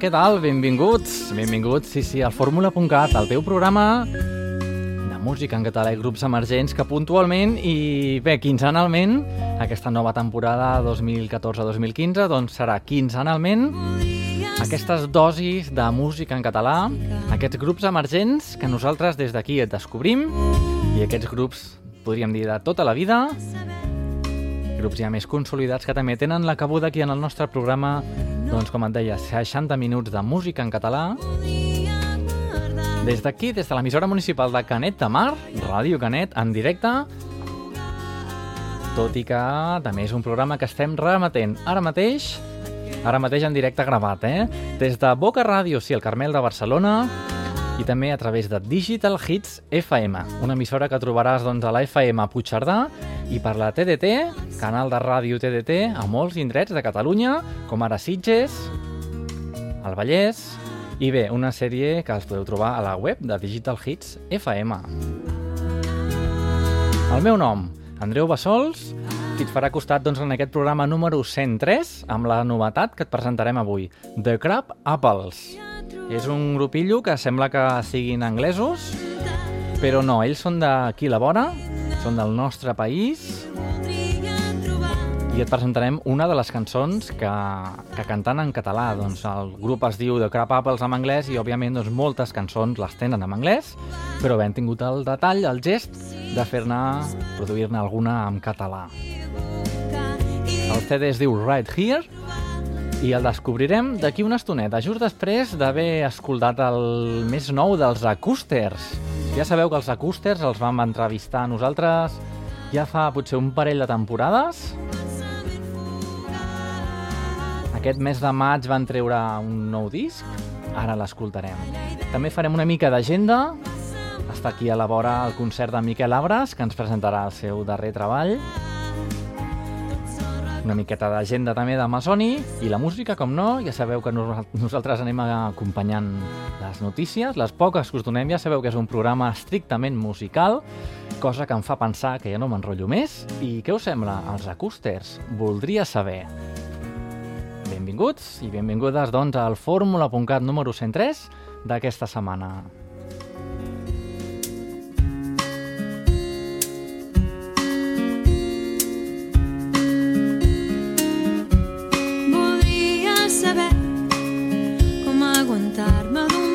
Què tal? Benvinguts. Benvinguts, sí, sí, al fórmula.cat, el teu programa de música en català i grups emergents que puntualment i bé, quinzenalment, aquesta nova temporada 2014-2015, doncs serà quinzenalment aquestes dosis de música en català, aquests grups emergents que nosaltres des d'aquí et descobrim i aquests grups, podríem dir, de tota la vida, grups ja més consolidats que també tenen la cabuda aquí en el nostre programa, doncs com et deia, 60 minuts de música en català. Des d'aquí, des de l'emissora municipal de Canet de Mar, Ràdio Canet, en directe, tot i que també és un programa que estem remetent ara mateix, ara mateix en directe gravat, eh? Des de Boca Ràdio, sí, el Carmel de Barcelona, i també a través de Digital Hits FM, una emissora que trobaràs doncs, a la FM Puigcerdà i per la TDT, canal de ràdio TDT, a molts indrets de Catalunya, com ara Sitges, el Vallès, i bé, una sèrie que els podeu trobar a la web de Digital Hits FM. El meu nom, Andreu Bassols, qui et farà costat doncs, en aquest programa número 103 amb la novetat que et presentarem avui, The Crab Apples. És un grupillo que sembla que siguin anglesos, però no, ells són d'aquí la vora, són del nostre país i et presentarem una de les cançons que, que canten en català. Doncs el grup es diu The Crab Apples en anglès i òbviament doncs, moltes cançons les tenen en anglès, però han tingut el detall, el gest de fer-ne, produir-ne alguna en català. El CD es diu Right Here i el descobrirem d'aquí una estoneta, just després d'haver escoltat el més nou dels Acústers. Ja sabeu que els Acústers els vam entrevistar nosaltres ja fa potser un parell de temporades. Aquest mes de maig van treure un nou disc, ara l'escoltarem. També farem una mica d'agenda, està aquí a la vora el concert de Miquel Abres, que ens presentarà el seu darrer treball, una miqueta d'agenda també d'Amazoni i la música, com no, ja sabeu que nosaltres anem acompanyant les notícies, les poques que us donem, ja sabeu que és un programa estrictament musical, cosa que em fa pensar que ja no m'enrotllo més. I què us sembla? Els acústers. Voldria saber. Benvinguts i benvingudes, doncs, al fórmula.cat número 103 d'aquesta setmana. Aguantar-me d'un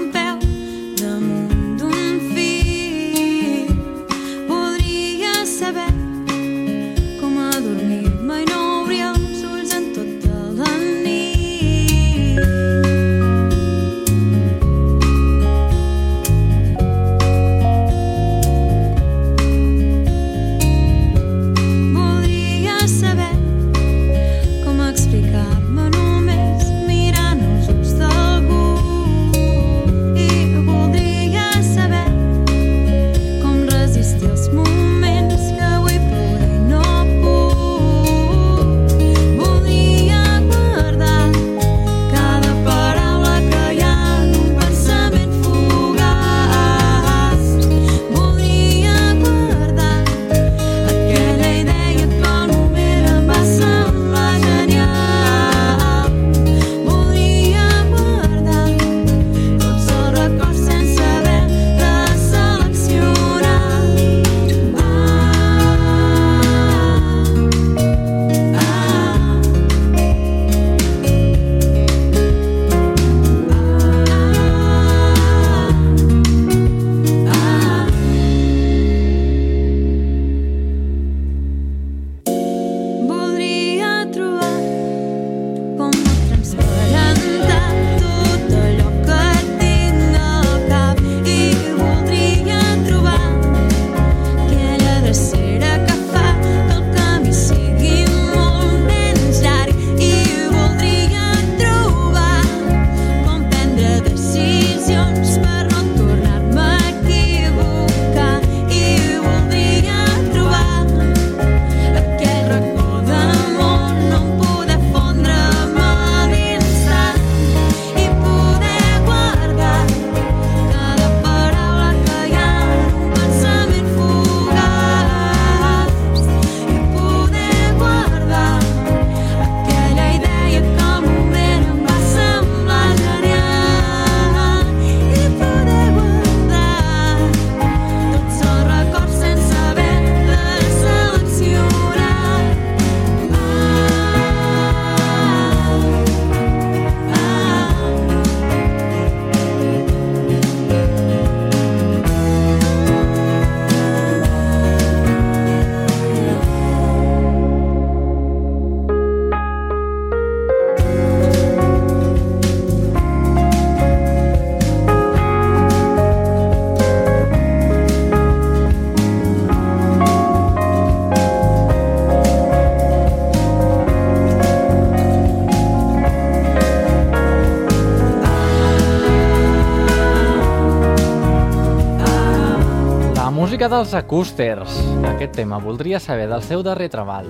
música dels acústers. Aquest tema voldria saber del seu darrer treball.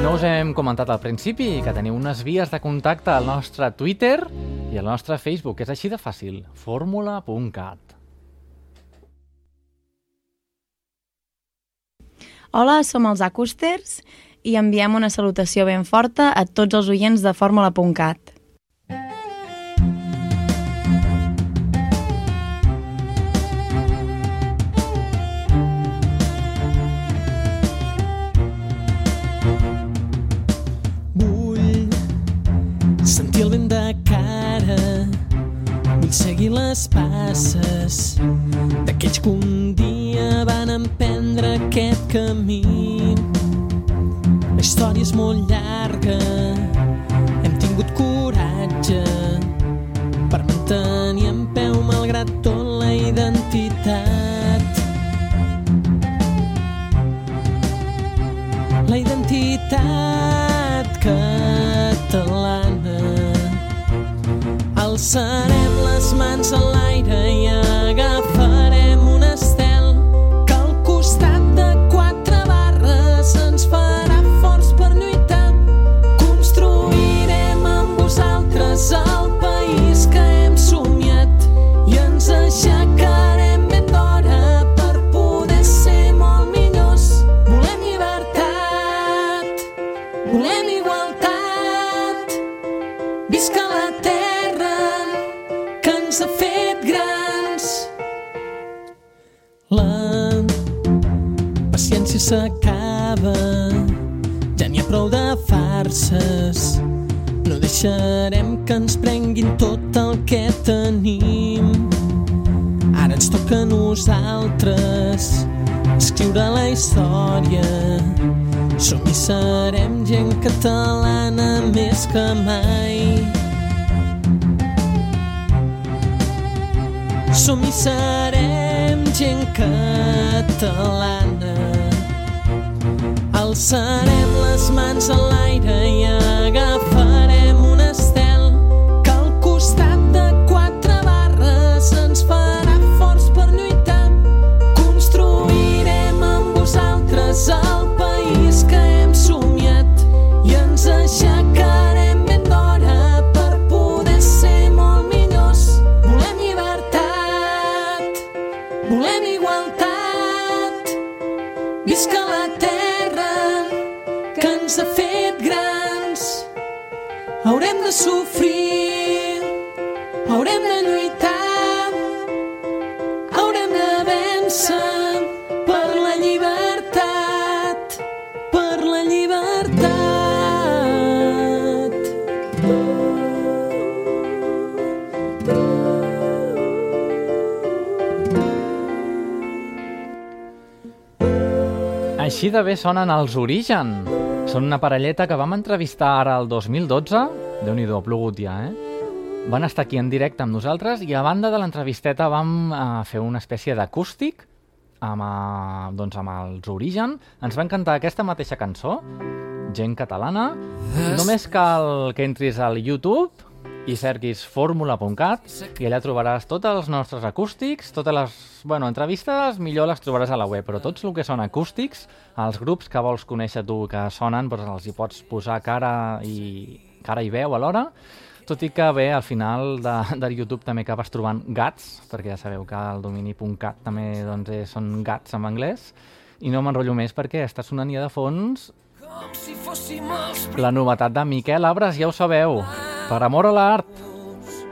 No us hem comentat al principi que teniu unes vies de contacte al nostre Twitter i al nostre Facebook. És així de fàcil. fórmula.cat. Hola, som els Acústers i enviem una salutació ben forta a tots els oients de fórmula.cat. les passes d'aquells que un dia van emprendre aquest camí. La història és molt llarga, hem tingut coratge per mantenir en peu malgrat tot la identitat. La identitat catalana. Alçarem les mans a s'acaba, ja n'hi ha prou de farses. No deixarem que ens prenguin tot el que tenim. Ara ens toca a nosaltres escriure la història. Som i serem gent catalana més que mai. Som i serem gent catalana. Alçarem les mans a l'aire i agafarem sofrir, haurem de lluitar, haurem de vèncer per la llibertat, per la llibertat. Així de bé sonen els Origen. Són una parelleta que vam entrevistar ara el 2012. Déu-n'hi-do, ha plogut ja, eh? Van estar aquí en directe amb nosaltres i a banda de l'entrevisteta vam eh, fer una espècie d'acústic amb, eh, doncs amb els Origen. Ens van cantar aquesta mateixa cançó, gent catalana. Només cal que entris al YouTube i cerquis fórmula.cat i allà trobaràs tots els nostres acústics, totes les bueno, entrevistes millor les trobaràs a la web, però tots el que són acústics, els grups que vols conèixer tu que sonen, doncs els hi pots posar cara i, cara i veu alhora, tot i que bé, al final de, de YouTube també acabes trobant gats, perquè ja sabeu que el domini.cat també doncs, és, són gats en anglès, i no m'enrotllo més perquè està sonant ja de fons la novetat de Miquel Abres, ja ho sabeu, per amor a l'art.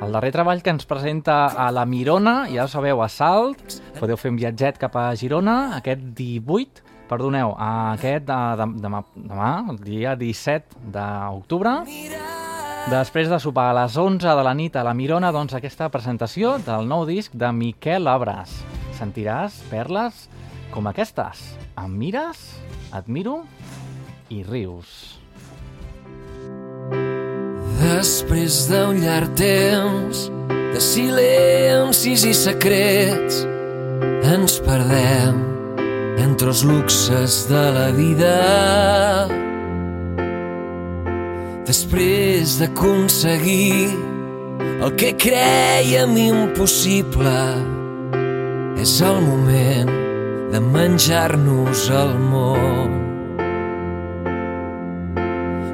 El darrer treball que ens presenta a la Mirona, ja ho sabeu, a Salt, podeu fer un viatget cap a Girona, aquest 18, perdoneu, aquest de, de, demà, demà, el dia 17 d'octubre. Després de sopar a les 11 de la nit a la Mirona, doncs aquesta presentació del nou disc de Miquel Abres. Sentiràs perles com aquestes. Em mires, et miro i rius. Després d'un llarg temps de silencis i secrets ens perdem entre els luxes de la vida. Després d'aconseguir el que creiem impossible és el moment de menjar-nos el món.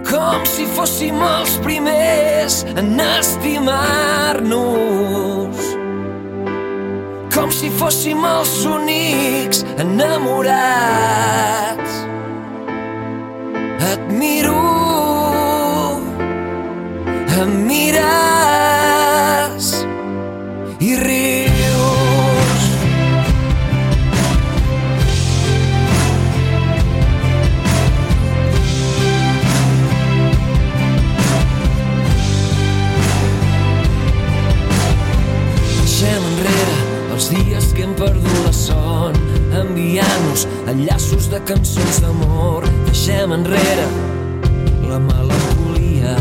Com si fóssim els primers en estimar-nos. Com si fóssim els únics enamorats. Et miro, em mires enviant-nos enllaços de cançons d'amor. Deixem enrere la melancolia.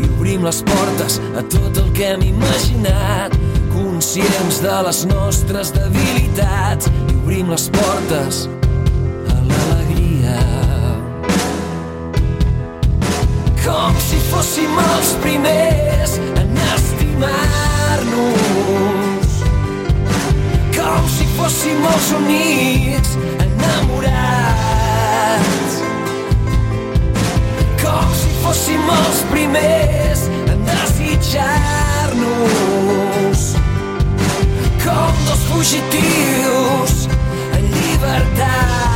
I obrim les portes a tot el que hem imaginat conscients de les nostres debilitats. I obrim les portes a l'alegria. Com si fóssim els primers en estimar-nos com si fóssim els únics enamorats. Com si fóssim els primers en desitjar-nos. Com dos fugitius en llibertat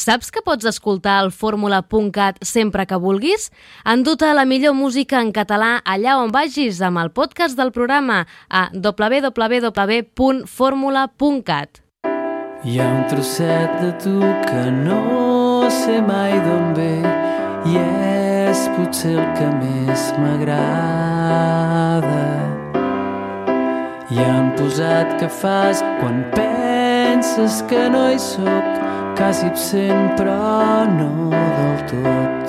Saps que pots escoltar el fórmula.cat sempre que vulguis? Enduta la millor música en català allà on vagis amb el podcast del programa a www.formula.cat. Hi ha un trosset de tu que no sé mai d'on ve i és potser el que més m'agrada. Hi ha un posat que fas quan penses que no hi sóc, quasi absent però no del tot.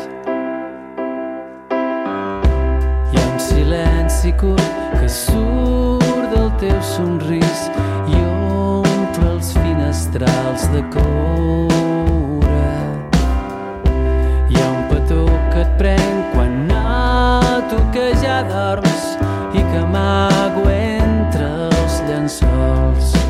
Hi ha un silenci curt que surt del teu somrís i omple els finestrals de coure. Hi ha un petó que et prenc quan noto que ja dorms i que amago entre els llençols.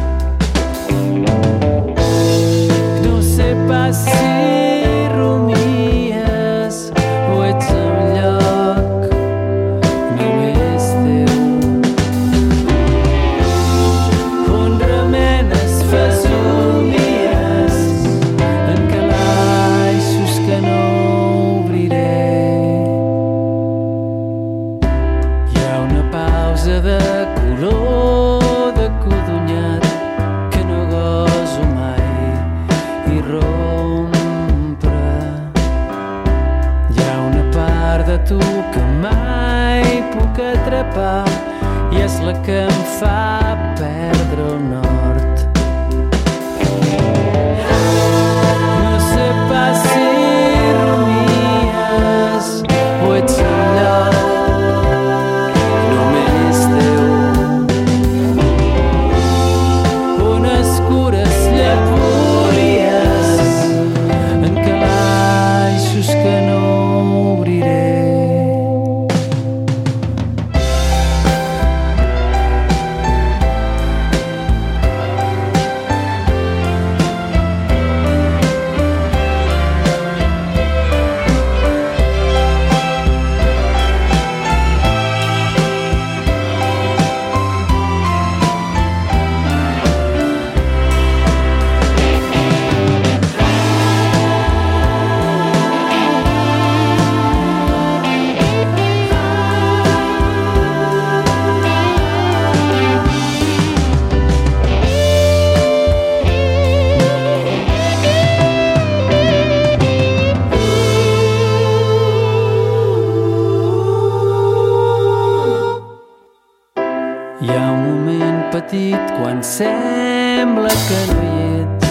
Petit quan sembla que no hi ets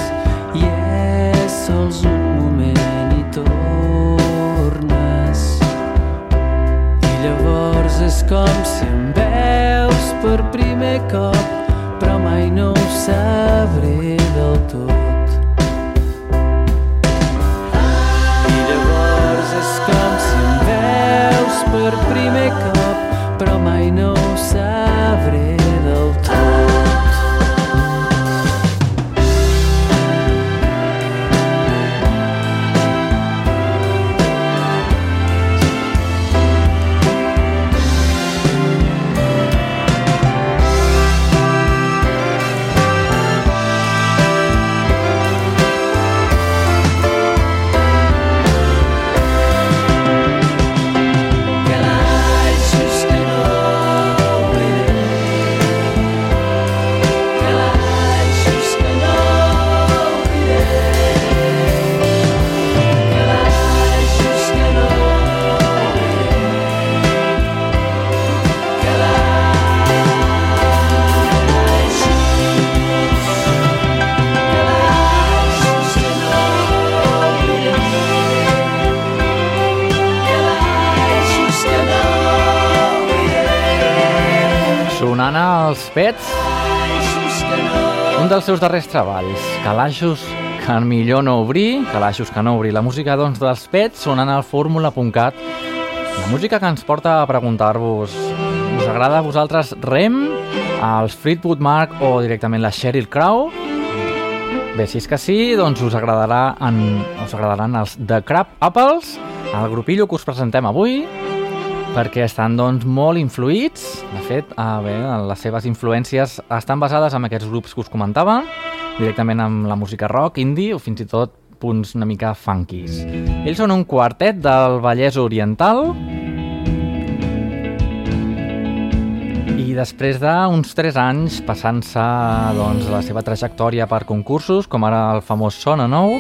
i és sols un moment i tornes. I llavors és com si em veus per primer cop però mai no ho sabré pets, un dels seus darrers treballs, Calaixos que millor no obrir, Calaixos que no obrir, la música doncs, dels pets sonant al fórmula.cat, la música que ens porta a preguntar-vos, us agrada a vosaltres Rem, els Fleetwood Mac o directament la Sheryl Crow? Bé, si és que sí, doncs us, agradarà en, us agradaran els The Crab Apples, el grupillo que us presentem avui, perquè estan doncs, molt influïts. De fet, a bé, les seves influències estan basades en aquests grups que us comentava, directament amb la música rock, indie o fins i tot punts una mica funkis. Ells són un quartet del Vallès Oriental i després d'uns 3 anys passant-se doncs, la seva trajectòria per concursos, com ara el famós Sona Nou,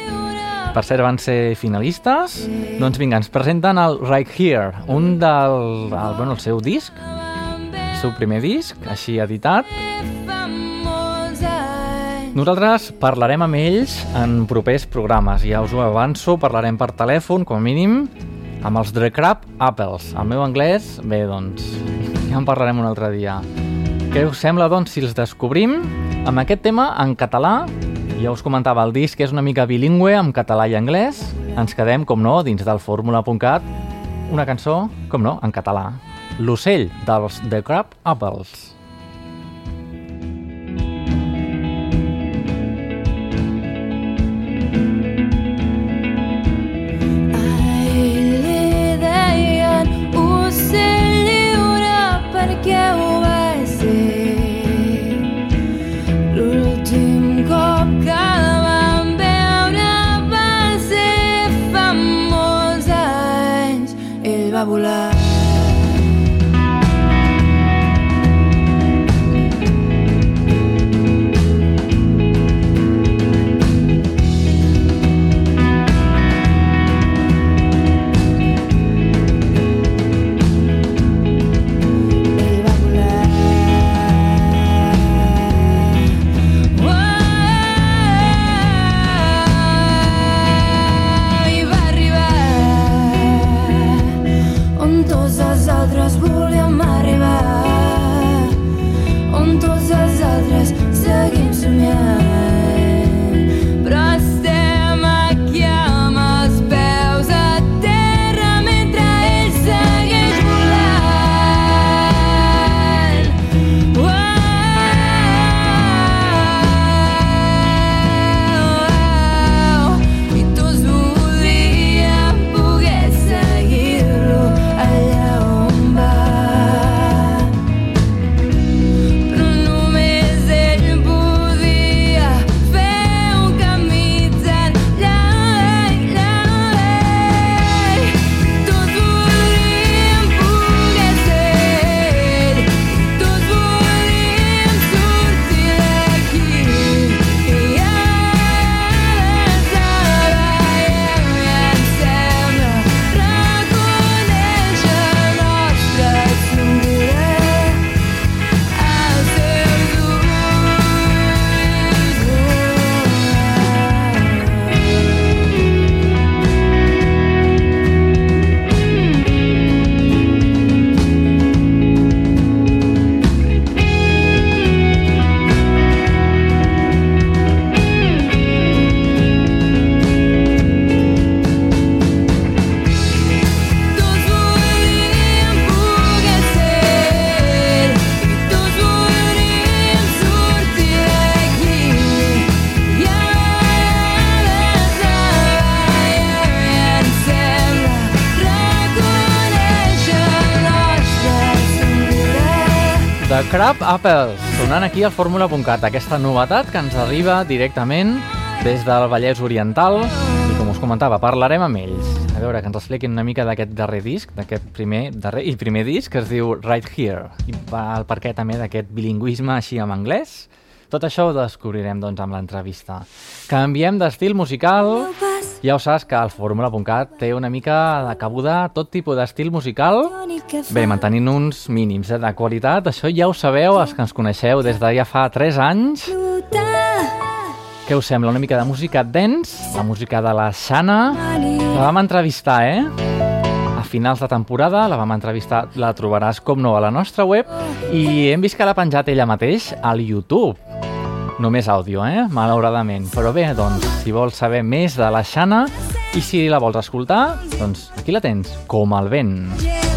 per cert van ser finalistes, doncs vinga, ens presenten el Right Here, un del el, bueno, el seu disc, el seu primer disc, així editat. Nosaltres parlarem amb ells en propers programes, ja us ho avanço, parlarem per telèfon, com a mínim, amb els The Crab Apples. El meu anglès, bé, doncs, ja en parlarem un altre dia. Què us sembla, doncs, si els descobrim amb aquest tema en català? Ja us comentava, el disc és una mica bilingüe, amb català i anglès. Ens quedem, com no, dins del fórmula.cat, una cançó, com no, en català. L'ocell dels The Crab Apples. li deien ocell lliure perquè ho Ell va volar. Crab Apples, sonant aquí al fórmula.cat, aquesta novetat que ens arriba directament des del Vallès Oriental i com us comentava, parlarem amb ells. A veure, que ens expliquin una mica d'aquest darrer disc, d'aquest primer, darrer i primer disc que es diu Right Here i el perquè també d'aquest bilingüisme així en anglès. Tot això ho descobrirem doncs amb l'entrevista. Canviem d'estil musical. Ja ho saps que el fórmula.cat té una mica de cabuda tot tipus d'estil musical Bé, mantenint uns mínims eh, de qualitat, això ja ho sabeu, els que ens coneixeu des de ja fa 3 anys. Què us sembla? Una mica de música dance, la música de la Xana. La vam entrevistar, eh? A finals de temporada, la vam entrevistar, la trobaràs com no a la nostra web i hem vist que l'ha penjat ella mateix al YouTube. Només àudio, eh? Malauradament. Però bé, doncs, si vols saber més de la Xana i si la vols escoltar, doncs aquí la tens, com el vent. Cada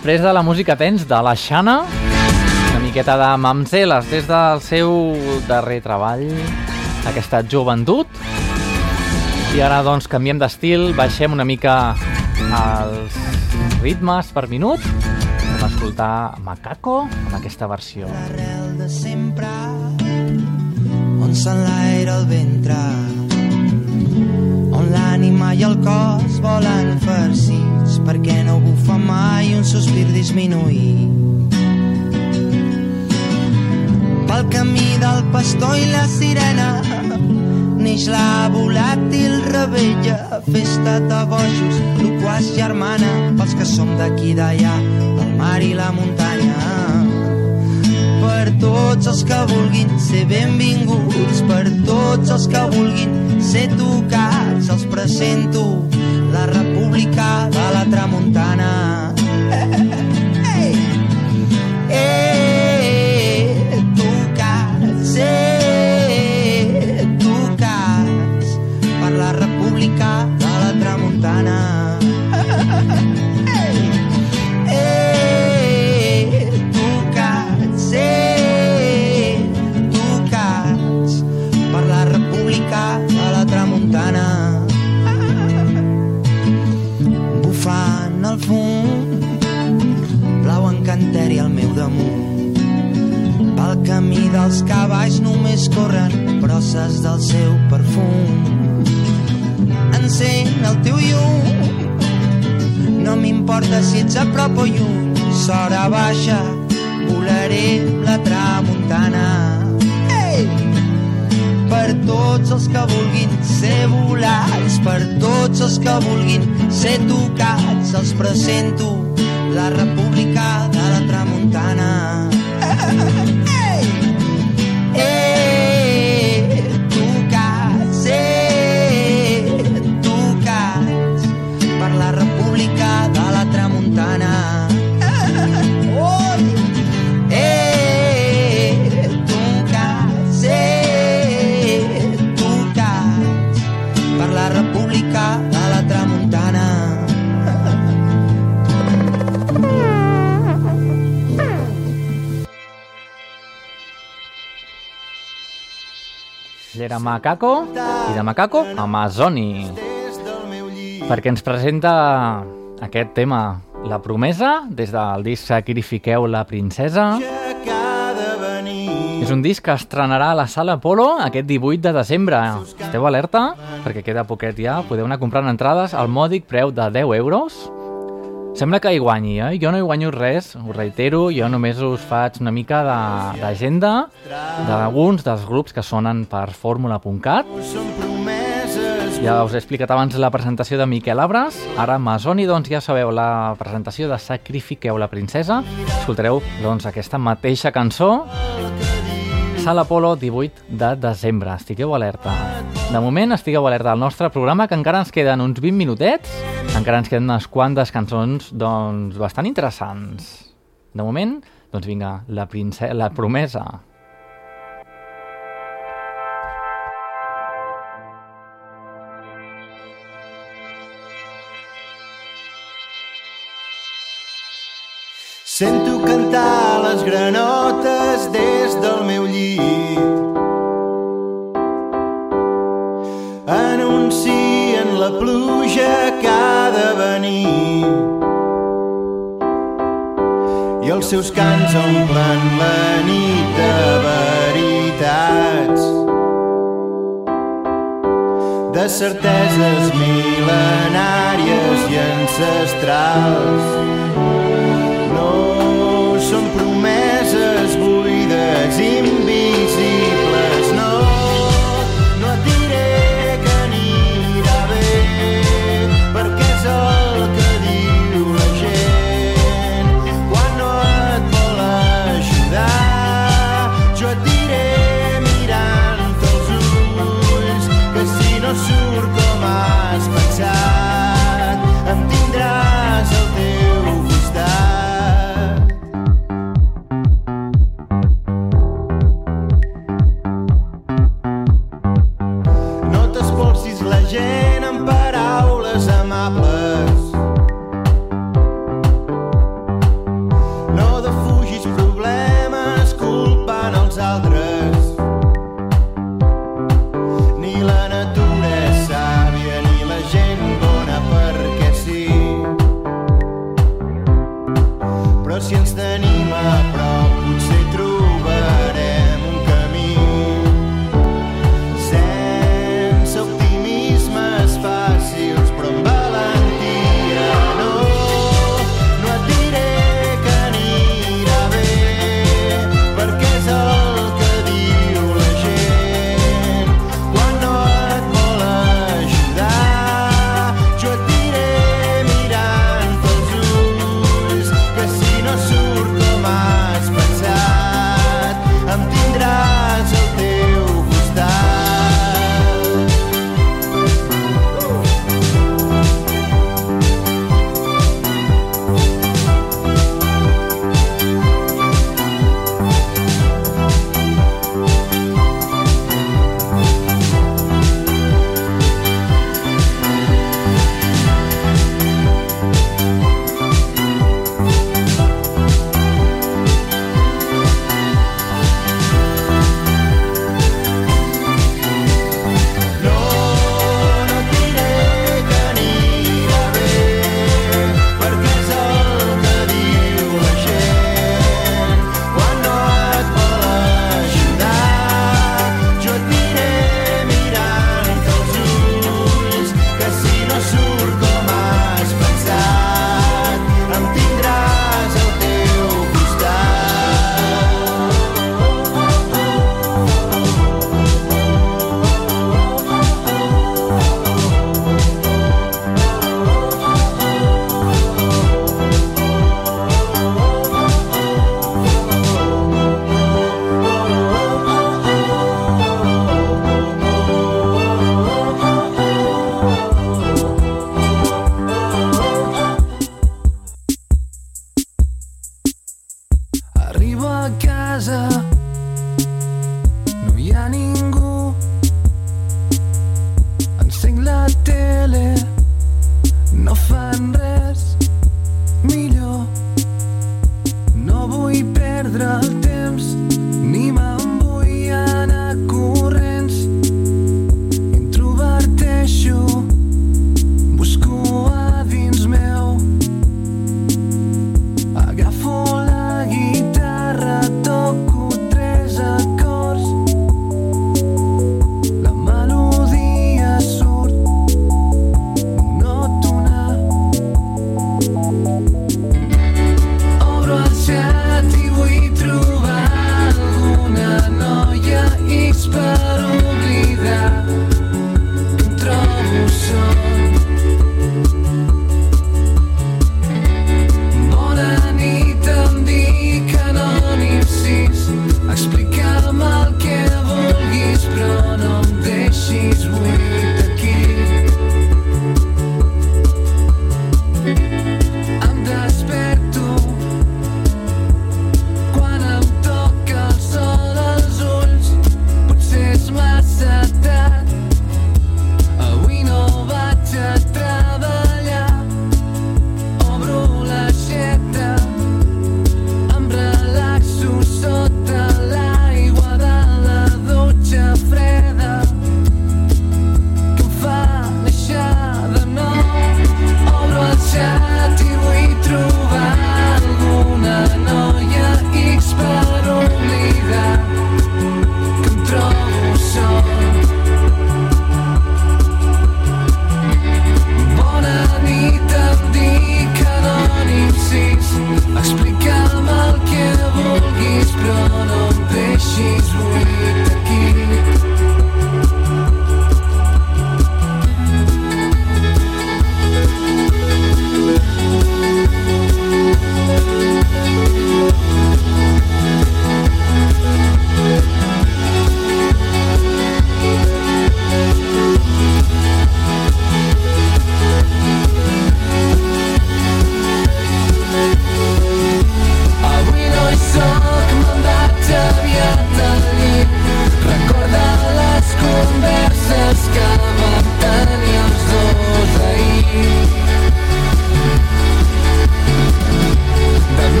Després de la música tens de la Xana, una miqueta de mamzeles des del seu darrer treball, aquesta joventut. I ara doncs canviem d'estil, baixem una mica els ritmes per minut. A escoltar Macaco en aquesta versió. l'arrel de sempre on s'enlaira el ventre l'ànima i el cos volen farcits perquè no bufa mai un sospir disminuït. Pel camí del pastor i la sirena neix la volàtil rebella festa de bojos loquaç germana pels que som d'aquí d'allà del mar i la muntanya. Per tots els que vulguin ser benvinguts, per tots els que vulguin ser tocats, els presento la República de la Tramuntana. Dels cavalls només corren brosses del seu perfum. Encén el teu llum no m'importa si ets a prop o lluny, s'hora baixa, volaré la tramuntana. Ei! Per tots els que vulguin ser volats, per tots els que vulguin ser tocats, els presento la República de la Tramuntana. Era Macaco i de Macaco, Amazoni. Perquè ens presenta aquest tema, La promesa, des del disc Sacrifiqueu la princesa. És un disc que estrenarà a la Sala Polo aquest 18 de desembre. Esteu alerta, perquè queda poquet ja. Podeu anar comprant entrades al mòdic preu de 10 euros. Sembla que hi guanyi, eh? Jo no hi guanyo res, ho reitero, jo només us faig una mica de- d'agenda d'alguns dels grups que sonen per fórmula.cat. Ja us he explicat abans la presentació de Miquel Abres, ara Masoni, doncs ja sabeu la presentació de Sacrifiqueu la princesa. Escoltareu, doncs, aquesta mateixa cançó Sala Polo, 18 de desembre. Estigueu alerta. De moment, estigueu alerta al nostre programa, que encara ens queden uns 20 minutets. Encara ens queden unes quantes cançons, doncs, bastant interessants. De moment, doncs vinga, la, prince la promesa. Sento cantar les granotes pluja que ha de venir. I els seus cants omplen la nit de veritats. De certeses mil·lenàries i ancestrals. No són promeses buides, invisibles, tendrás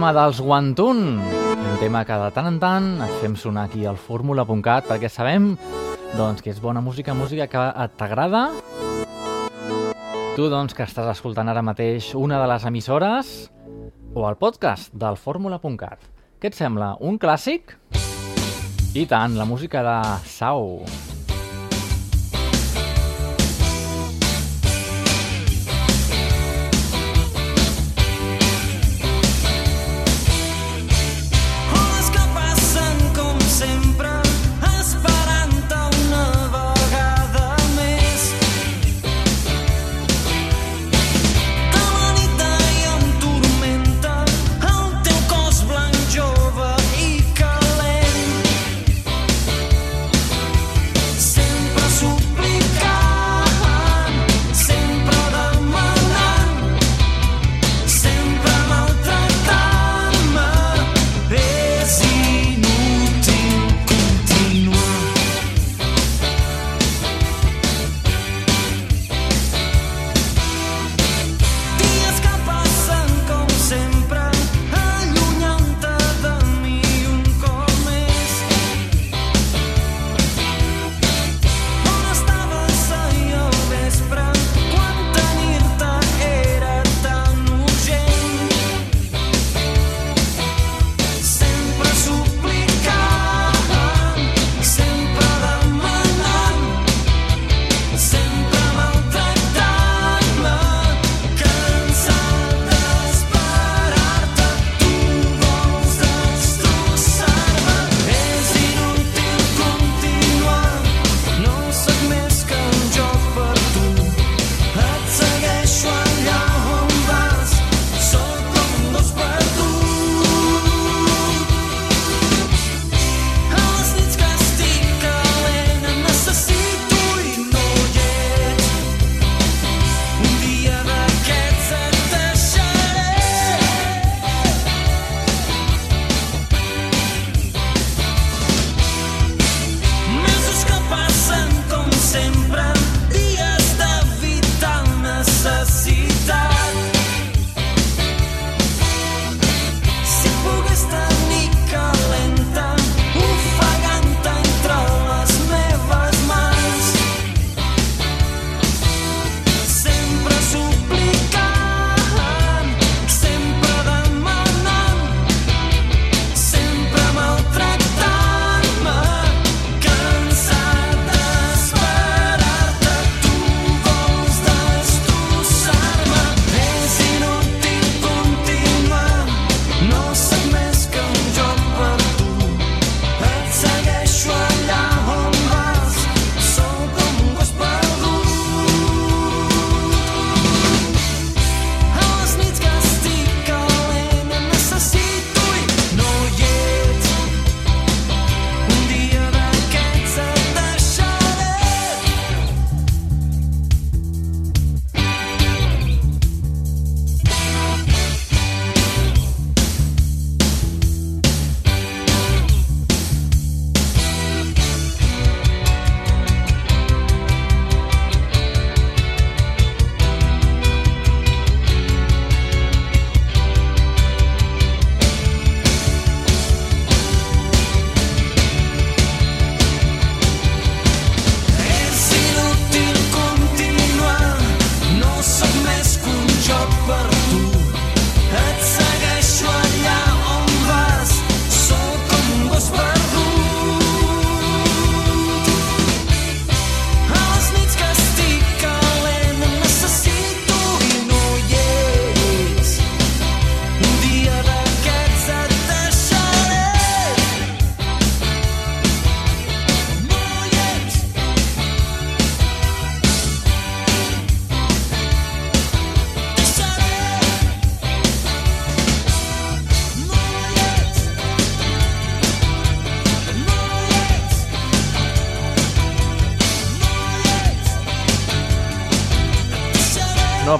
tema dels Guantun, un tema que de tant en tant et fem sonar aquí al fórmula.cat perquè sabem doncs, que és bona música, música que t'agrada. Tu doncs, que estàs escoltant ara mateix una de les emissores o el podcast del fórmula.cat. Què et sembla? Un clàssic? I tant, la música de Sau. Hores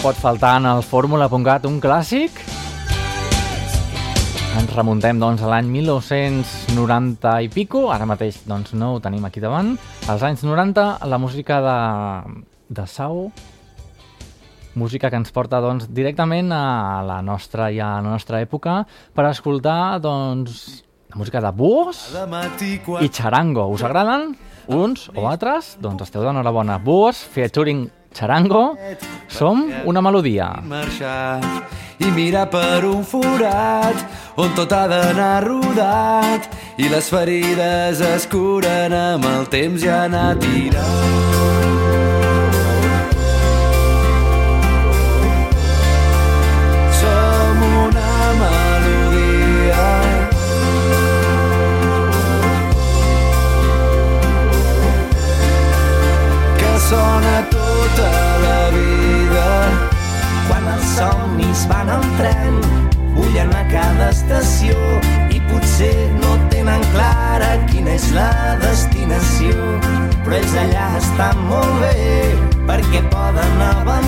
pot faltar en el Fórmula.cat un clàssic. Ens remuntem doncs, a l'any 1990 i pico, ara mateix doncs, no ho tenim aquí davant. Als anys 90, la música de, de Sau, música que ens porta doncs, directament a la nostra i a la nostra època per escoltar doncs, la música de Búhos i Charango. Us agraden? Uns o altres? Doncs esteu d'enhorabona. Búhos featuring Charango. Som una melodia. marxar i mirar per un forat on tot ha d'anar rodat i les ferides es curen amb el temps ja anar tirant. És la destinació. Però ells allà estan molt bé perquè poden avançar.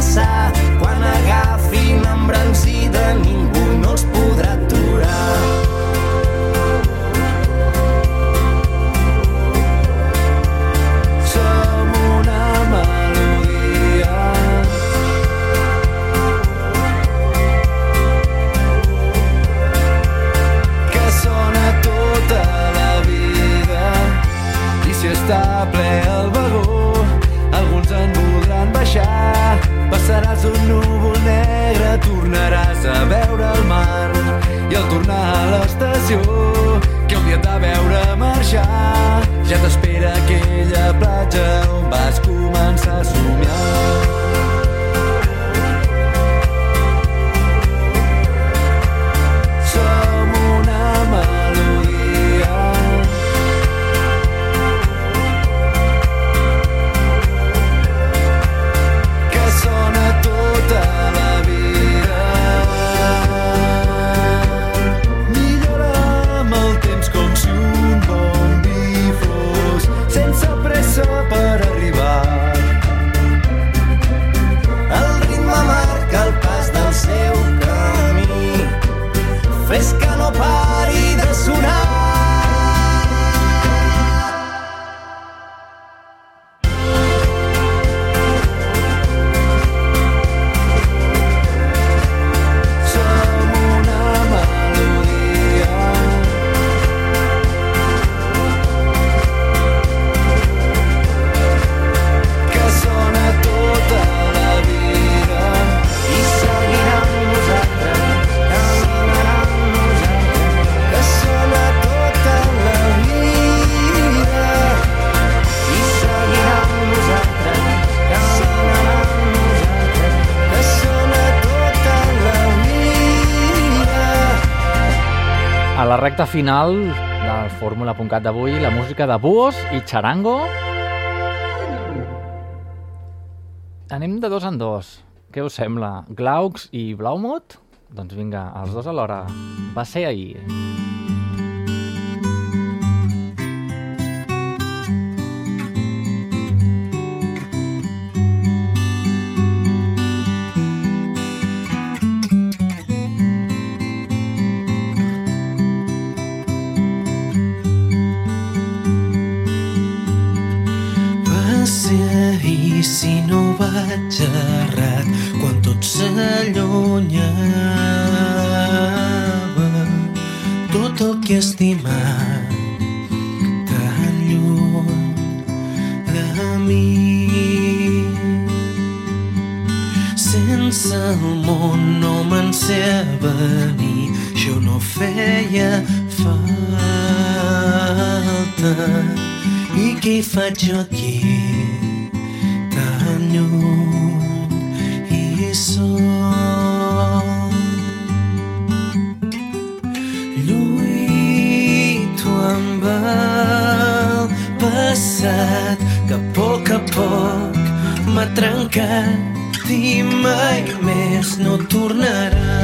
Ja t'espera recta final del Fórmula.cat d'avui, la música de Búhos i Charango. Anem de dos en dos. Què us sembla? Glaucs i Blaumut? Doncs vinga, els dos alhora. Va ser ahir. Vaig errat quan tot s'allunyava. Tot el que he estimat tan lluny de mi. Sense el món no me'n sé venir això no feia falta. I què hi faig jo aquí tan lluny passat que a poc a poc m'ha trencat i mai més no tornarà.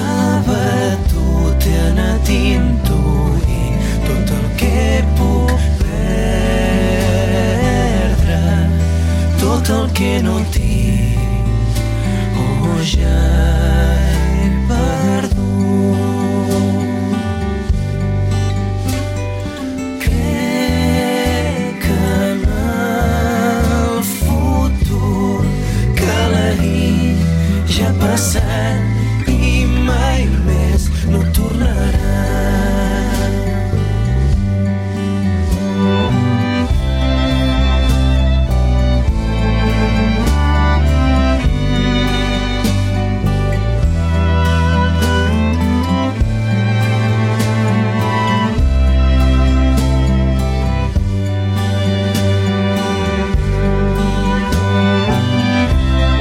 Abatut he anat intuint tot el que puc perdre tot el que no tinc. O ja ja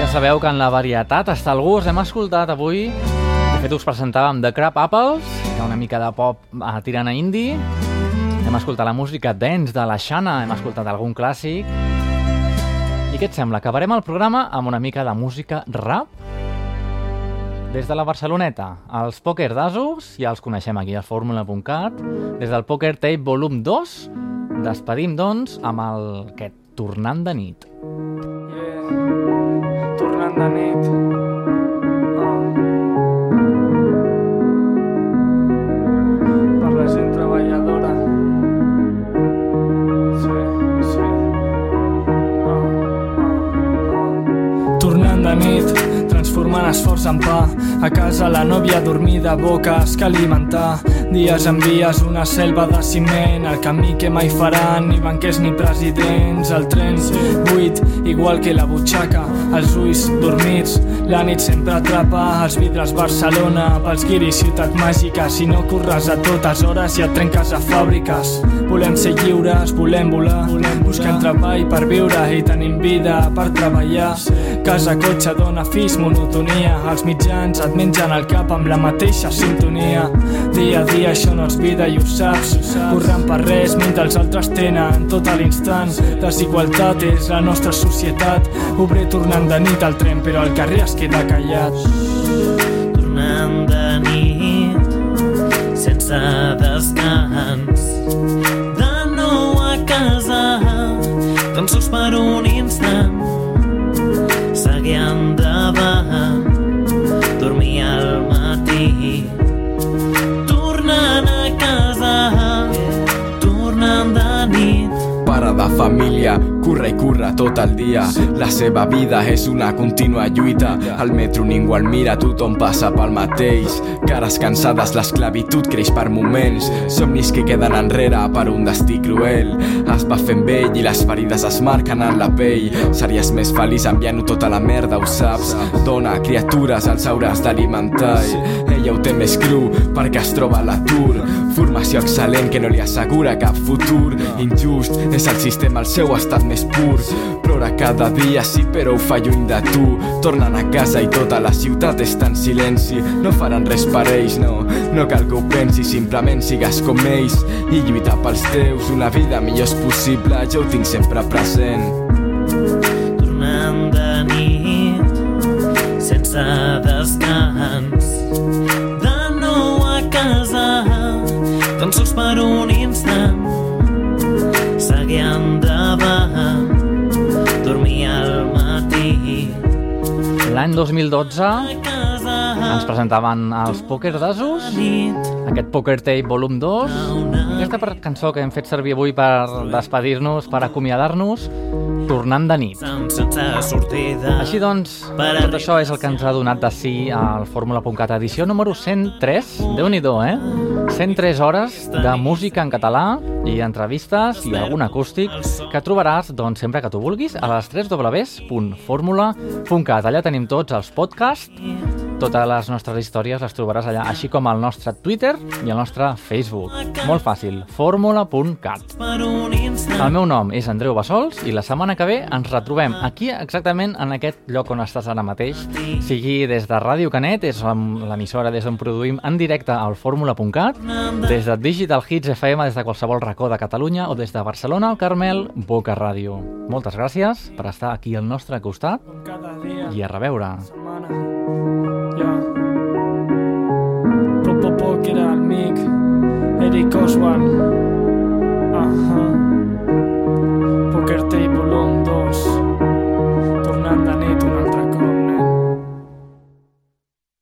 sabeu que en la varietat està el gust. Hem escoltat avui, de fet us presentàvem The Crab Apples, que una mica de pop eh, tirant a indie. Hem escoltat la música dance de la Xana, hem escoltat algun clàssic. I què et sembla? Acabarem el programa amb una mica de música rap? Des de la Barceloneta, els Poker d'Asos, ja els coneixem aquí a fórmula.cat. Des del Poker Tape Volum 2, despedim, doncs, amb el aquest Tornant de nit. tornant de nit. Esforç en pa. A casa la nòvia dormida, boques que alimentar. Dies en vies, una selva de ciment, el camí que mai faran, ni banquers ni presidents. El tren buit, igual que la butxaca, els ulls dormits, la nit sempre atrapa els vidres Barcelona, pels guiris ciutat màgica, si no corres a totes hores i et trenques a fàbriques. Volem ser lliures, volem volar, volem buscar treball per viure i tenim vida per treballar. Casa, cotxe, dona, fills, monotonia, els mitjans et mengen el cap amb la mateixa sintonia. Dia a dia això no és vida i ho saps, corrent per res mentre els altres tenen tot a l'instant. Desigualtat és la nostra societat, obrer tornant de nit al tren però al carrer es queda callat. tornant de nit sense descans de nou a casa tan sols per un curra i curra tot el dia. La seva vida és una contínua lluita. Al metro ningú el mira, tothom passa pel mateix. Cares cansades, l'esclavitud creix per moments. Somnis que queden enrere per un destí cruel. Es va fent vell i les ferides es marquen en la pell. Series més feliç enviant-ho tota la merda, ho saps. Dona, criatures, els hauràs d'alimentar. Ella ho té més cru perquè es troba a l'atur. Formació excel·lent que no li assegura cap futur. Injust, és el sistema al seu estat més pur. Plora cada dia, sí, però ho fa lluny de tu. Tornen a casa i tota la ciutat està en silenci. No faran res per ells, no. No cal que ho pensis, simplement sigues com ells. I lluita pels teus, una vida millor és possible, jo ho tinc sempre present. tornant de nit sense descans de nou a casa tan sols per un instant seguir endavant dormir al matí. L'any 2012 ens presentaven els Poker d'Asos, aquest Poker Tape Volum 2, aquesta cançó que hem fet servir avui per despedir-nos, per acomiadar-nos, tornant de nit. sense sortida Així doncs, tot això és el que ens ha donat de sí al Fórmula.cat edició número 103. déu nhi eh? 103 hores de música en català i entrevistes i algun acústic que trobaràs doncs, sempre que tu vulguis a les 3 www.formula.cat. Allà tenim tots els podcasts, totes les nostres històries les trobaràs allà, així com el nostre Twitter i el nostre Facebook. Molt fàcil, fórmula.cat. El meu nom és Andreu Bassols i la setmana que ve ens retrobem aquí exactament en aquest lloc on estàs ara mateix, sigui des de Ràdio Canet, és l'em- l'emissora des d'on produïm en directe al fórmula.cat, des de Digital Hits FM des de qualsevol racó de Catalunya o des de Barcelona al Carmel, Boca Ràdio. Moltes gràcies per estar aquí al nostre costat i a reveure. setmana. Poker Oswald. Ajá. Poker Table 1, 2.